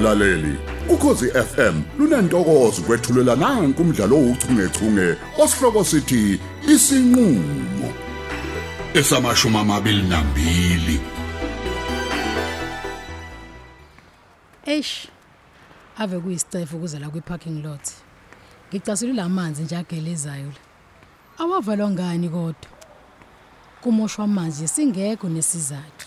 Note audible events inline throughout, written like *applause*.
mlaleli ukhosi FM lunantokozo kwethulela nanku umdlalo ouchungechunge osihloko sithi isinqulo esamashumi amabili nambili Eish. Ave kuyisicefe ukuze la kwi parking lot. Ngicasula lamanzi nje agelezayo la. Awavalwa ngani kodwa? Kumoshwa amanzi singekho nesizathu.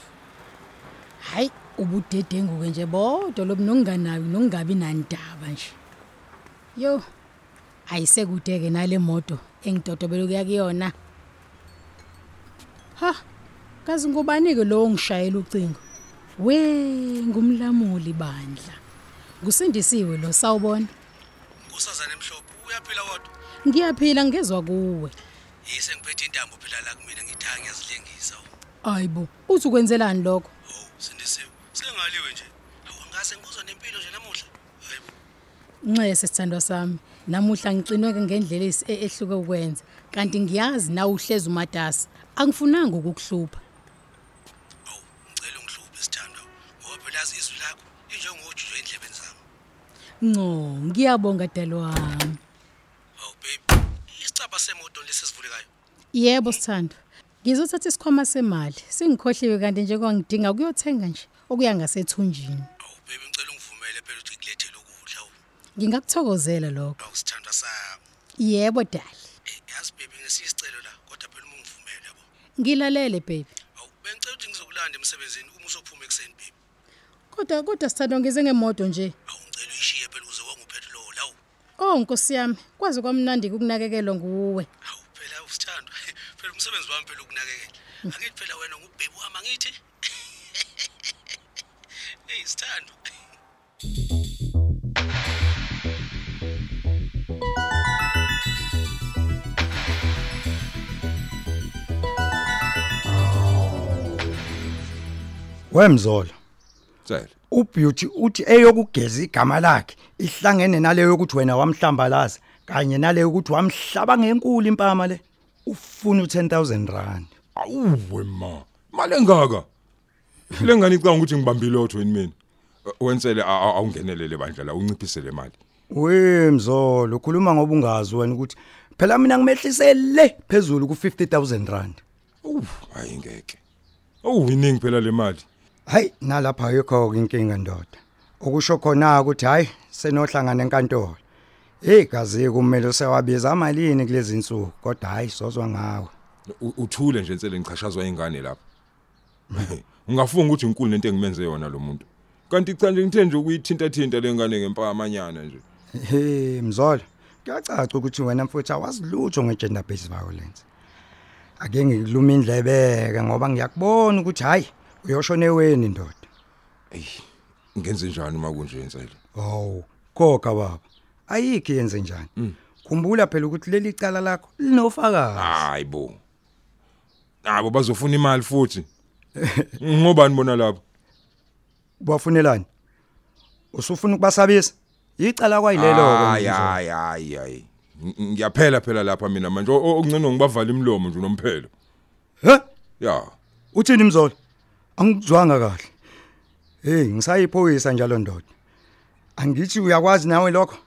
Hayi, ubudedenguke nje bodwa lobunonganayo nokungabi nandaba nje. Yo. Ayisekudeke nale moto engidodobela kuya kuyona. Ha. Kazi ngubani ke lo ngishayela ucingo? We, ngumlamuli bandla. Kusindisiwe lo sawubona. Usazana emhlophe uyaphila kodwa. Ngiyaphila ngezwe kuwe. Yise ngiphethe intambo phela la kumina ngithanga ngiyazilengisa. Ayibo, uthi ukwenzelani lokho? Oh, sindisiwe. Sengaliwe nje. Awu ngase ngikuzwa nempilo nje namuhla. Hayibo. Nxeye sesithandwa sami. Namuhla ngicinweke ngendlela e- ehluke ukwenza. Kanti ngiyazi na uhlezi umatasa. Angifunanga ukukuhlupha. Awu ngicela ungihluphe sithandwa. Ngoba phela izwi lakho injengojuju endlebeni zami. Ngo, ngiyabonga dalo wami. Awu baby. Isicaba semoto lesivulekayo. Yebo sithandwa. Ngizothatha isikhwama semali. Singikhohliwe kanti nje kwangidinga ukuyothenga nje okuya ngasethunjini. Awu baby ngicela ungivumele phela ukuthi ngilethele ukudla. Awu Ngingakuthokozela lokho. awu sithandwa sami. Yebo dali. Eh yazi baby ngesisicelo la kodwa phela uma ungivumele yabo. Ngilalele baby. Awu bengicela ukuthi ngizokulanda emsebenzini uma usophuma ekseni baby. Kodwa kodwa sithandwa ngize ngemoto nje. Awu ngicela uyishiye phela ukuze konge upetrol. Awu Oh Nkosi yami, kwazi kwamnandi ukunakekelwa nguwe. Hawu phela usithandwa. *laughs* Phela umsebenzi wami phela ukunakekela. Angithi phela wena ngubhebu wami angithi? *laughs* Hey sithandwa. *laughs* Wemzolo Tsela. ubeauty uthi eyokugeza igama lakhe ihlangene naleyo yokuthi wena wamhlambalaza kanye naleyo ukuthi wamhlaba ngenkulu impama le ufuna u10000 rand Awuwe ma. Mali engaka? Lengane icanga ukuthi ngibambile otho yini mina. Wensele awungenelele bandla la unciphise le mali. wemzolo ukhuluma ngoba ungazi wena ukuthi phela mina ngimehlisele phezulu ku50000 rand Uw, hayi ngeke. Awu iningi phela le mali. Hayi nalapha yikho inkinga ndoda okusho khona ukuthi hayi senohlangana enkantolo hey gazi kumele usewabiza amalini kulezi insuku kodwa hayi sozwa ngawe Uthule nje ensele ngichashazwa ingane lapha. *laughs* Ungafunga ukuthi inkulu lento engimenze yona lo muntu. Kanti cha nje ngithe nje ukuyithinta thinta lengane ngempama amanyana nje. Hey mzolo, kuyacaca ukuthi wena mfuthu awazilutho ngegender based violence. Ake ngikuluma indlebeke ngoba ngiyakubona ukuthi hayi uyoshona eweni ndoda. Ngenze njani uma kunje ensele? Hawu, khokha baba. Ayikho yenze njani? Khumbula phela ukuthi leli cala lakho linofakazi. Hayibo. Abo bazofuna imali futhi. Ngobani bona lapho? Bafunelani? Usufuna ukubasabisa? Icala kwayilelo Hayi hayi hayi hayi. Ng- Ngiyaphela phela lapha mina manje okungcono ngibavala imlomo nje nomphelo. He? Ya. Uthini mzolo? Angikuzwanga kahle. Hey, ngisayiphoyisa njalo ndoda. Angithi uyakwazi nawe lokho?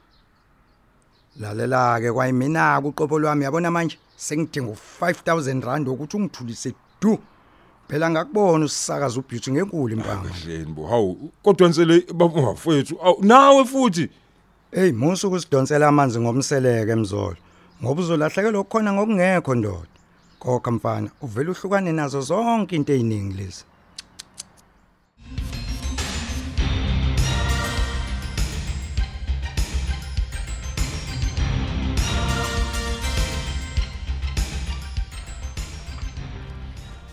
Lalela ke kwayimina kuqopo lwami yabona manje sengidinga u5000 rand ukuthi ungithulise du. Phela ngakubona usisakaza ubeauty ngenkulu impama. Kahleni bo. Hawu kodwa nsele bafowethu. Nawe futhi. Hey, musu ukusidonsela amanzi ngomseleke emzolo. Ngoba uzolahlekelwa khona ngokungekho ndoda. Khokha mfana, uvela uhlukane nazo zonke into eziningi lezi.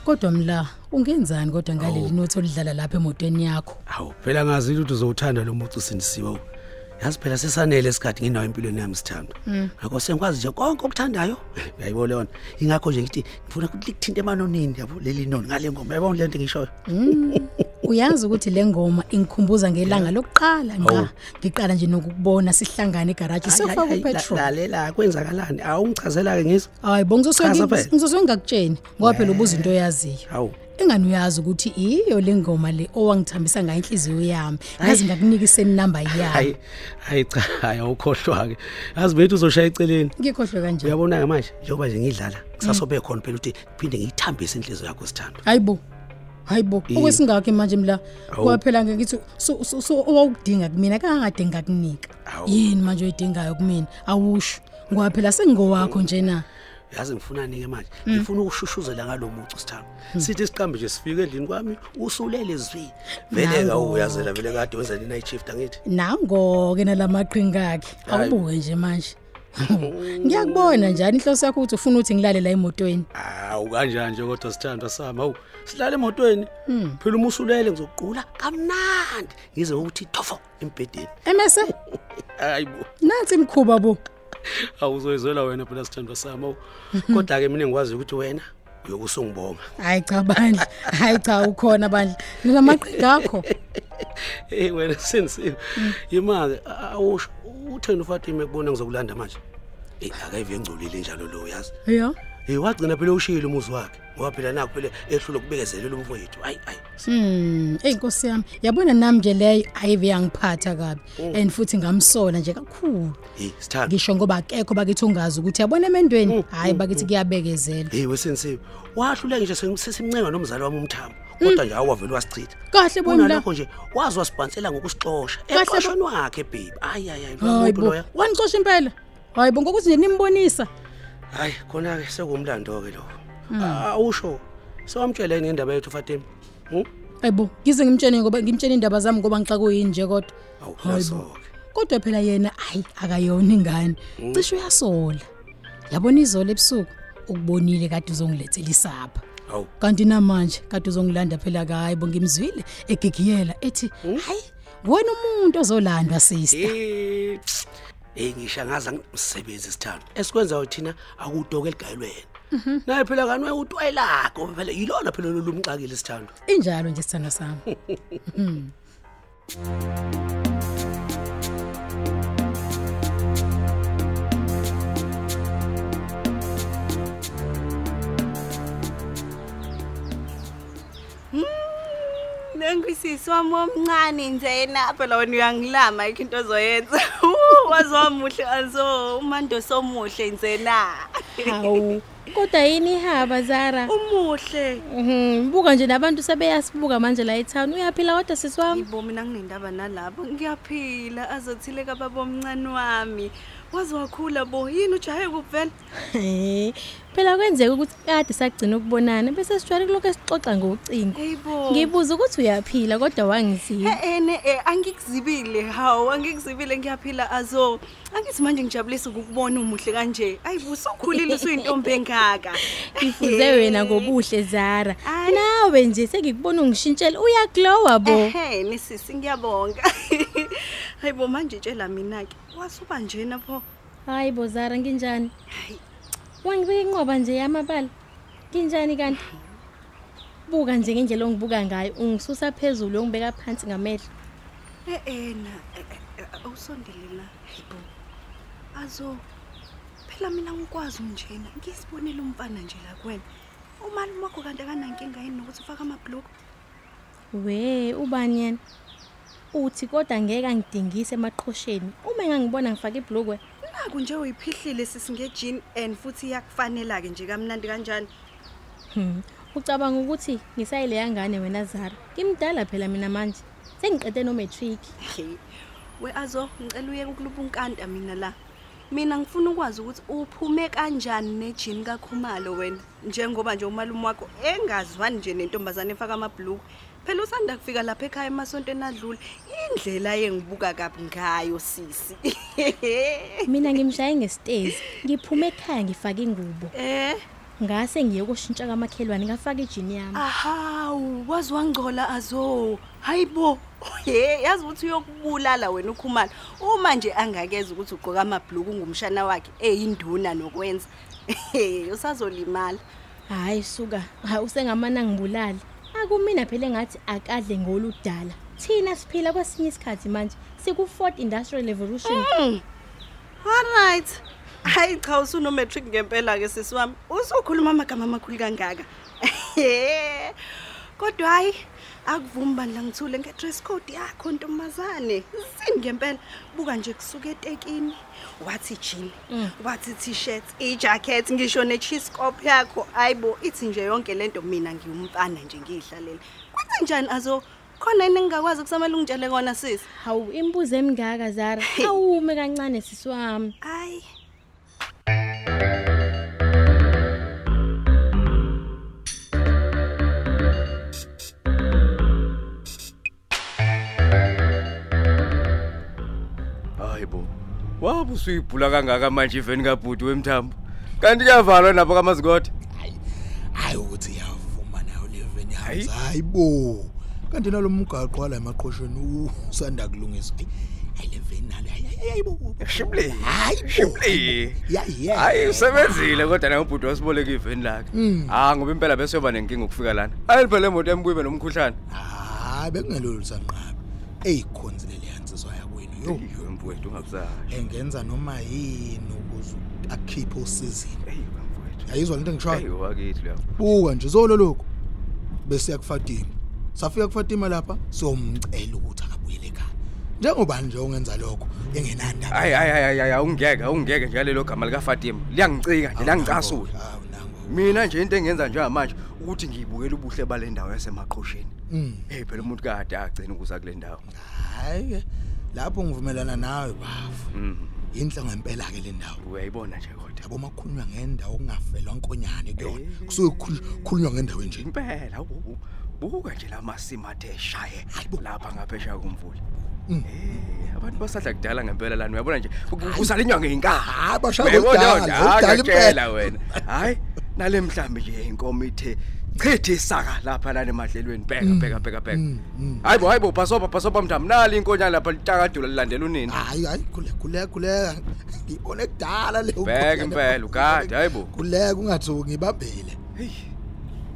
Kodwa mla, ungenzani kodwa ngaleli nothi olidlala lapha emotweni yakho? Hawu phela ngazi ukuthi uzowuthanda lo mucu sindisiwe. Yazi phela sesanele isikhathi nginawo empilweni yami sithando. Ngakho sengikwazi nje konke okuthandayo. Uyayibona yona. Ingakho nje ngithi ngifuna ukuthi likuthinte emanonini yabo leli noni ngale ngoma. Yabona lento ngishoyo. Uyazi ukuthi le ngoma ingikhumbuza ngelanga lokuqala Hawu. nqa ngiqala nje nokukubona sihlangana egarage sifaka Hayi, hayi, upetrol. la- Lalela kwenzakalani? Awungichazela ke ngizwe. Hayi bo Chaza phela. ngizoswe ngizoswe ngakutsheni ngoba phela ubuza into oyaziyo. Hawu. Engani uyazi ukuthi iyo le ngoma le owangithambisa ngayo inhliziyo yami? Yazi ngakunika iseni number yami. Hayi hayi cha hayi awukhohlwa ke yazi bethu uzoshaya eceleni. Ngikhohlwe kanje uyabona ke manje njengoba nje ngidlala kusasobe khona phela ukuthi kuphinde ngiyithambise inhliziyo yakho sithando. Hayibo hayibo Yini? okwesingakho manje mla Awu. kwaphela ngithi so so- so owawudinga kumina kangade ngakunika. Awu. yini manje oyidingayo kumina? Awusho. Ngoba phela sengingowakho nje na? Yazi ngifunani ke manje ngifuna ukushushuzela ngalomucu sithando. Sithi siqambe nje sifike endlini kwami usulele zwi vele Nango. kawuyazela vele kade wenza i night shift angithi? Nango-ke nalamaqhinga akhe. Hayi. awubuke nje manje. *laughs* Ngiyakubona njani inhloso yakho ukuthi ufuna ukuthi ngilale la emotweni? Awu kanjani nje kodwa sithandwa sami? Awu silale emotweni. Phela uma usulele ngizokuqula kamnandi. Ngize ngokuthi thofo embhedeni. Emese? *laughs* Hayibo nansi imkhuba bo? Awuzoyizwela wena phela sithandwa sami. Awu kodwa-ke mina ngikwazi ukuthi wena uyokusungibonga. Hayi cha bandla. Hayi cha ukhona bandla. Nalamaqhinga akho. *laughs* Eyi wena senzile. Yima-ke awusho utheni ufatime kubona ngizokulanda manje? Eyi akayive engcolile njalo lo yazi yo Eh wagcina phela ushiyile umuzi wakhe ngoba phela nakho phela ehlule ukubekezelela umfowethu hayi hayi. Hmm, hey Nkosi yami, yabona nami nje leyo ayive yangiphatha kabi. And futhi ngamsola nje kakhulu. hey sithanda Ngisho ngoba akekho bakithi ungazi ukuthi yabona emendweni, hayi bakithi kuyabekezela. hey wesensiwe wahluleke nje sesimncenga nomzali wami umthambo kodwa nje awavele wasichitha. Kahle boyimla. kunalokho nje wazi wasibhansela ngokusixosha Kahle bo- eqoshweni wakhe babe hayi hayi hayi lo Hayi muntu bo, loya. Wanixosha impela. Hayi bo ngokuthi nje nimbonisa. Hayi khona-ke sekumlando-ke lo awusho sewamtshela yini ngendaba yethu fatima Hmm? Hayibo, ngize ngimtshene ngoba ngimtshene indaba zami ngoba ngixaka kuyini nje kodwa. awu Hayibo. yaso-ke Kodwa phela yena ayi akayona ingane. Cishe uyasola. Yabona izolo ebusuku ukubonile kade uzongilethela isapha. awu kanti namanje kade uzongilanda phela kayi bo ngimzwile egigiyela ethi hayi wena umuntu ozolandwa sister Eh, hey ngisho ngaza ngimsebenzi sithando. Esikwenzayo thina akudoke eligayelwe yena. Naye phela kanwe utwayelakho phela yilona phela lolumxakile sithando. Injalo nje sithanda sami. *laughs* Nengwisisi wami omncane njena phela wena uyangilama ikho into ozoyenza. *laughs* Uh, Waziwa muhle azo umando somuhle njena. hawu kodwa yini ihaba zara Umuhle. Mhm, buka nje nabantu sebeyasibuka manje la etown uyaphila kodwa sisi wami Yibo mina nginendaba nalapho ngiyaphila azothile kababa omncane wami. Wazi wakhula bo yini ujahe kupvela? Eh, phela kwenzeka ukuthi kade sagcina ukubonana bese sijwayele kuloko esixoxa ngocingo. Hayibo. ngibuza ukuthi uyaphila kodwa wangisiya Eh ene eh angikuzibile hawo angikuzibile ngiyaphila. Azo angithi manje ngijabulisa ukukubona umuhle kanje. Ayibu sokhulile usuyintombi engaka. Ngifuze wena ngobuhle zara. Ayi. nawe nje sengikubona ungishintshela uyaglowa bo. Ehe nisisi ngiyabonga. *laughs* Hayibo manje tshela mina ke wasuba njena pho hayi bo zara nginjani? Hayi. Wangibeka inqoba nje yamabala. Nginjani kanti buka nje ngendlela ongibuka ngayo. Ungisusa phezulu ongibeka phansi ngamehlo. Eh ena awusondele la hayibo azo phela mina ngikwazi njena ngisibonela umfana nje la kuwena. Umalume wakho kanti akanankinga yini nokuthi ufake amabhloko we ubani yena? Uthi kodwa ngeke angidingise emaqhosheni uma engangibona ngifake ibhlukwe naku nje uyiphihlile sisingejini and futhi iyakufanela-ke nje kamnandi kanjani Hmm. Ucabanga ukuthi ngisayile yangane wena Zara. Ngimdala phela mina manje. Sengiqede no matric. Hey, we azo ngicela uye ukulupa unkanta mina la. Mina ngifuna ukwazi ukuthi uphume kanjani nejini kaKhumalo wena njengoba nje umalume wakho engazwani nje nentombazane efaka amabhlukwe. Phela usanda kufika lapha ekhaya emasontweni adlule. Indlela yengibuka kabi ngayo sisi. *laughs* Mina ngimshaye ngestezi. Ngiphume ekhaya ngifake ingubo. Eh, Ngase ngiye kushintsha kamakhelwane ngafaka ijini yami. ahawu, wazi wangcola azo. Hayibo. Ye, yazi ukuthi uyokubulala wena uKhumalo. Uma nje angakeza ukuthi ugqoka amabhluku ngumshana wakhe eyinduna nokwenza. Usazolimala. Hayi suka. Ha usengamana ngibulali. Akumina phela engathi akadle ngoludala. Thina siphila kwesinye isikhathi manje. Siku 4th industrial revolution. Alright. Hayi cha usuno matric ngempela ke sisi wami. Usukhuluma amagama amakhulu kangaka. kodwa hayi akuvumi bandla ngithule nge-dress code yakho ntombazane. Sini ngempela? Buka nje kusuka etekini wathi jean wathi t-shirt ijacket ngisho ne-chiscop yakho. Hayi bo ithi nje yonke lento mina ngiwumfana nje ngiyihlalele kwenze njani azo? Khona yini engingakwazi kusamele ungitshele kona sisi hawu imibuzo emingaka zara. Awume kancane sisi wami. Hayi. Hayi bo wabe usuyibhula kangaka manje iveni kabhuti wemthambo? Kanti kuyavalwa napho kamazikode hayi ukuthi iyavuma nayo leveni Hayi. yazi hayibo kanti nalomgaqo wala emaqhosheni usanda kulungisa hayi leveni nale hayibo shibli Hayi bo. shibli yayi hayi usebenzile kodwa naye ubhuti wasiboleka iveni lakhe ah ngoba impela bese yoba nenkinga ukufika lana. Ayi phela imoto embuyibe nomkhuhlane hayi bekungelolu sanqaba eyikhonzi leli yansizwa yakwenu yo. Yo mfowethu ungabusasho engenza noma yini ukuze akhiphe usizini? Hey mfowethu yayizwa lento hey engishoyo wakithi lapho buka nje zolo lokho bese yakufatima safika kufatima lapha somcela ukuthi akabuyele ekhaya njengoba nje ungenza lokho engenanda hayi hayi hayi hayi awungeke awungeke njalo lo gama lika Fatima. Liyangicika nje langicasula hawu nango mina nje into engenza njengamanje ukuthi ngiyibukele ubuhle bale ndawo yasemaqhosheni Mm. hey phela umuntu kade agcina ukuza kule ndawo. Hayi ke lapho ngivumelana nawe bafu. Mhm inhle ngempela ke le ndawo. Uyayibona nje kodwa. Yabo makhulunywa ngendawo kungafelwa nkonyane kuyona. Eh. kusuke kukhulu- kukhulunywa ngendawo enje. Impela u- u- buka nje lamasimo athe shaye Hayi bo. lapha ngaphesha komvula. Mm. eh abantu basadla kudala ngempela lana uyabona nje? Kusalinywa ngeenkaha hayi. bashaya kudala wena. Hayi nale mhlambi nje inkomo ithe chithi isaka lapha lana emadlelweni bheka bheka bheka bheka. Mm. hayibo hayibo bhasoba bhasoba mntam nali inkonyana lapha litakadula lilandela unini hayi hayi khuleka khuleka khuleka ngibone kudala le bheka impela ugade hayibo khuleka ungathuki ngibambele hey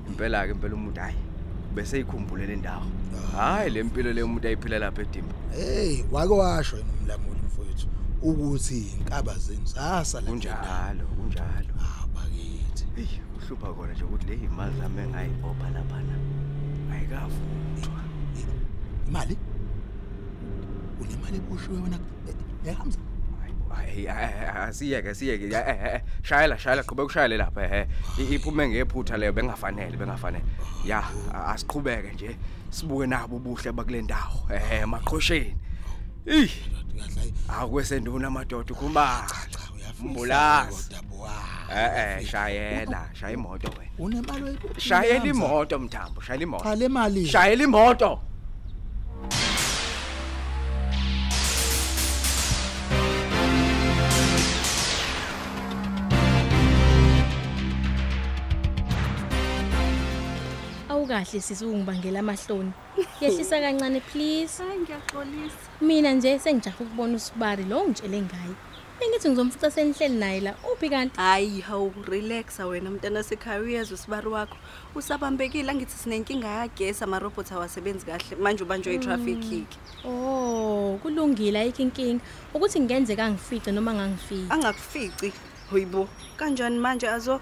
impela ke impela umuntu hayi. Bese ikhumbule le ndawo hayi le mpilo le umuntu ayiphila lapha edimba hey wake washo yena umlamuli mfowethu ukuthi inkaba zenu zasala kunjalo kunjalo abakithi hey uhlupha khona nje ukuthi le imali zami engayibopha lapha na ayikavuthwa imali unemali eboshiwe wena ehamza hayi asiyeke siyeke Eh, eh, eh, shayela shayela qhubeka ushayele lapha ehe I- iphume ngephutha leyo bengafanele bengafanele. Ya a- asiqhubeke nje sibuke nabo ubuhle bakule ndawo ehe maqhosheni ih kahle akwesenduna amadoda ukhumba. Cha uyafisa Mbulazi. kodwa bwa eh eh shayela shaya imoto wena. Unemali oyibophile shayela Hamza? imoto mthambo shayela imoto. Cha le mali shayela imoto. Awukahle sisi ungibangela amahloni. Yehlisa kancane please. Hayi ngiyaxolisa. Mina nje sengijahe ukubona usibari lo ngitshele ngayo bengithi ngizomfica senihleli naye la. Uphi kanti? Hayi hawu relaxa wena mntana sekhaya uyezwa usibari wakho. Usabambekile angithi sinenkinga yagesi amarobhothi awasebenzi kahle. Manje ubanjwe i-traffic hik oh kulungile ayikho inkinga. Ukuthi ngenzeka ngifice noma ngangifiki angakufici hoyibo. Kanjani manje? Azo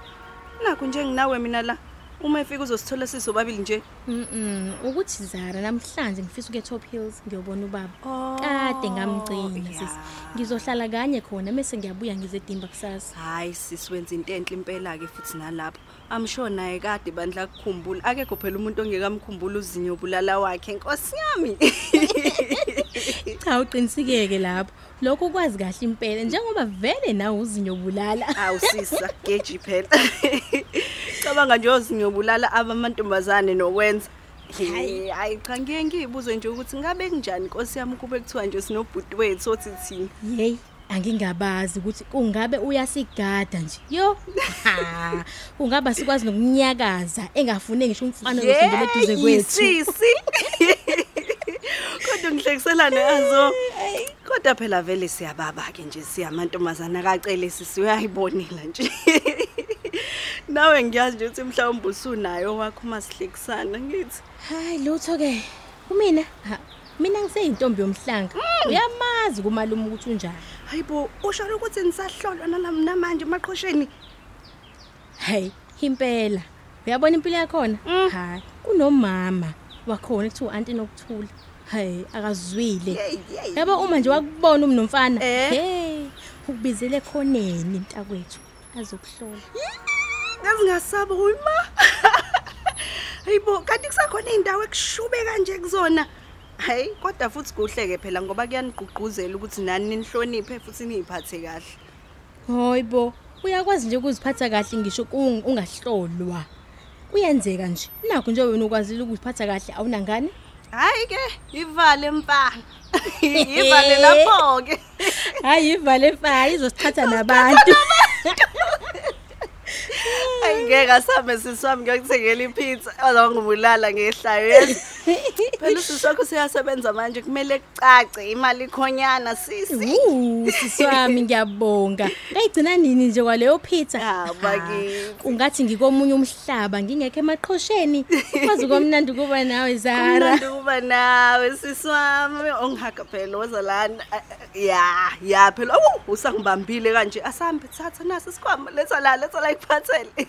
nakho nje nginawe mina la. Uma efika uzosithola sisobabili nje Mm ukuthi Zara namhlanje ngifisa ukuya Top Hills ngiyobona ubaba. Oh, Kade ngamgcina ya. sisi. Ngizohlala kanye khona bese ngiyabuya ngize edimba kusasa. hayi sisiwenza into enhle impela-ke futhi nalapho amsho naye kade bandla kukhumbula akekho phela umuntu ongekamkhumbula uzinyo bulala wakhe nkosi yami *laughs* Cha uqinisikeke lapho. Lokho kwazi kahle impela njengoba vele nawe uzinyo bulala. awusisa geji phela *laughs* cabanga nje ozinyobulala abamantombazane nokwenza Hey, hayi cha ngiye ngiyibuze nje ukuthi ngabe kunjani nkosi yami kube kuthiwa nje sinobhuti wethu othi thini Hey, angingabazi ukuthi kungabe uyasigada nje. Yo. Ha, Ungaba sikwazi nokunyakaza engafune ngisho umfana losondela eduze kwethu. sisi kodwa ngihlekiselane azo kodwa phela vele siyababa-ke nje siyamantombazana kacele sisi uyayibonela nje nawe ngiyazi nje ukuthi mhlawumbe usunayo wakho uma sihlekisana ngithi. Hayi lutho ke. Umina, ha, mina ngiseyintombi yomhlanga. Uyamazi kumalume ukuthi unjani. hayibo usho ukuthi nisahlolwa nalam namanje emaqhosheni. Hey, impela. uyabona impilo yakhona? Hayi kunomama. Wakhona kuthiwa anti nokuthula. Hayi akazwile. Yabo uma nje wakubona umnomfana Eh? hey ukubizele khoneni mntakwethu azokuhlola. Ngazi ngasaba uyima *laughs* hayibo kanti kusakhona iy'ndawo ekushube kanje kuzona hayi kodwa futhi kuhle-ke phela ngoba kuyanigqugquzela ukuthi nani nihloniphe futhi niy'phathe kahle Hayibo, uyakwazi nje ukuziphatha kahle ngisho kung- ungahlolwa. Kuyenzeka nje. Nakho nje wena ukwazile ukuziphatha kahle awunangane? hhayi-ke ivale mpa *laughs* ivale lapho-ke Hayi ivale efa izosithatha nabantu. *laughs* hayi ngeke asambe sisi wami ngiyokuthengela ipizza ozangibulala ngehlayo yezo *laughs* phela usisi wakho useyasebenza manje kumele kucace imali ikhonyana sisi Uh, siswami ngiyabonga. Ngayigcina nini nje kwaleyo pizza? Ah, bakithi. Ungathi ngikomunye umhlaba ngingekho emaqhosheni. Kwazi komnandi kuba nawe Zara. *laughs* kumnandi ukuba nawe sisi wami ongihaga phela woza lana ya ya phela awu usangibambile kanje asambe thatha naso isikhwama letha la letha la ikuphathele